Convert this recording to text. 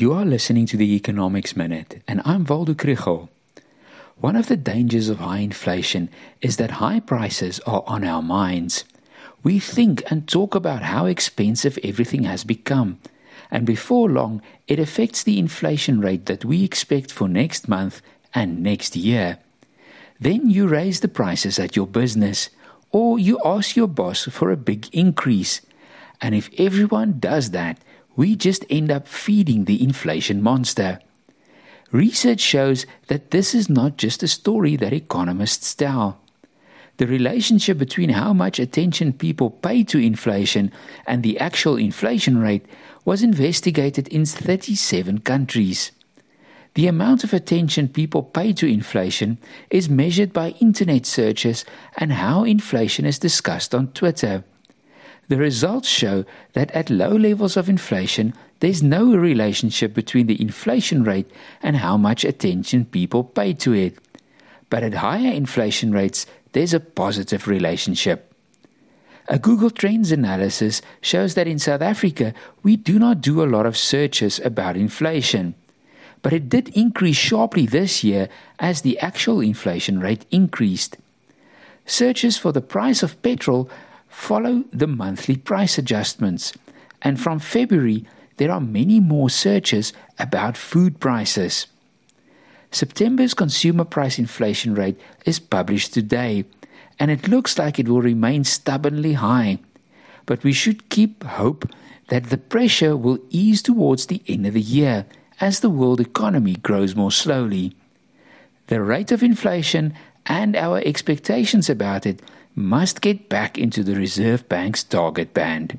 You are listening to the Economics Minute, and I'm Waldo Krugell. One of the dangers of high inflation is that high prices are on our minds. We think and talk about how expensive everything has become, and before long, it affects the inflation rate that we expect for next month and next year. Then you raise the prices at your business, or you ask your boss for a big increase. And if everyone does that, we just end up feeding the inflation monster. Research shows that this is not just a story that economists tell. The relationship between how much attention people pay to inflation and the actual inflation rate was investigated in 37 countries. The amount of attention people pay to inflation is measured by internet searches and how inflation is discussed on Twitter. The results show that at low levels of inflation, there's no relationship between the inflation rate and how much attention people pay to it. But at higher inflation rates, there's a positive relationship. A Google Trends analysis shows that in South Africa, we do not do a lot of searches about inflation. But it did increase sharply this year as the actual inflation rate increased. Searches for the price of petrol follow the monthly price adjustments. And from February, there are many more searches about food prices. September's consumer price inflation rate is published today, and it looks like it will remain stubbornly high. But we should keep hope that the pressure will ease towards the end of the year as the world economy grows more slowly. The rate of inflation and our expectations about it must get back into the Reserve Bank's target band.